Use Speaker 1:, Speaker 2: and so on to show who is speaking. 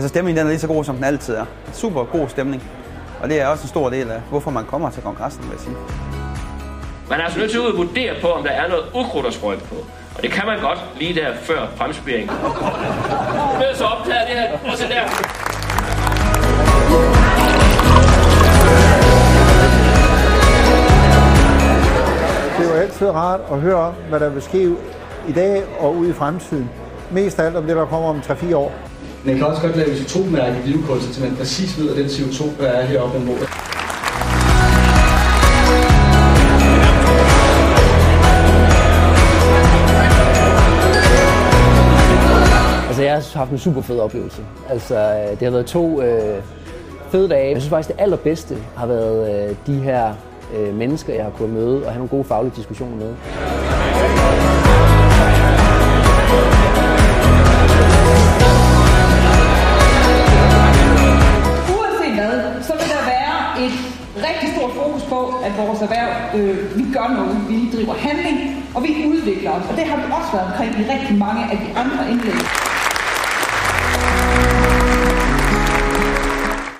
Speaker 1: Altså stemningen den er lige så god, som den altid er. Super god stemning. Og det er også en stor del af, hvorfor man kommer til kongressen, vil jeg sige.
Speaker 2: Man er altså nødt til at vurdere på, om der er noget ukrudt at sprøjte på. Og det kan man godt lige der før fremspiring. Nu er så optaget det her. At se der.
Speaker 3: Det er jo altid rart at høre om, hvad der vil ske i dag og ud i fremtiden. Mest af alt om det, der kommer om 3-4 år.
Speaker 4: Man kan også godt lave isotopmærke i livkunst, så man præcis ved, at den CO2, der er heroppe mod.
Speaker 5: Altså, jeg har haft en super fed oplevelse. Altså, øh, det har været to øh, fede dage. Jeg synes faktisk, det allerbedste har været øh, de her øh, mennesker, jeg har kunnet møde og have nogle gode faglige diskussioner med.
Speaker 6: Stor fokus på, at vores erhverv, øh, vi gør noget, vi driver handling, og vi udvikler os. Og det har vi også været omkring i rigtig mange af de andre indlæg.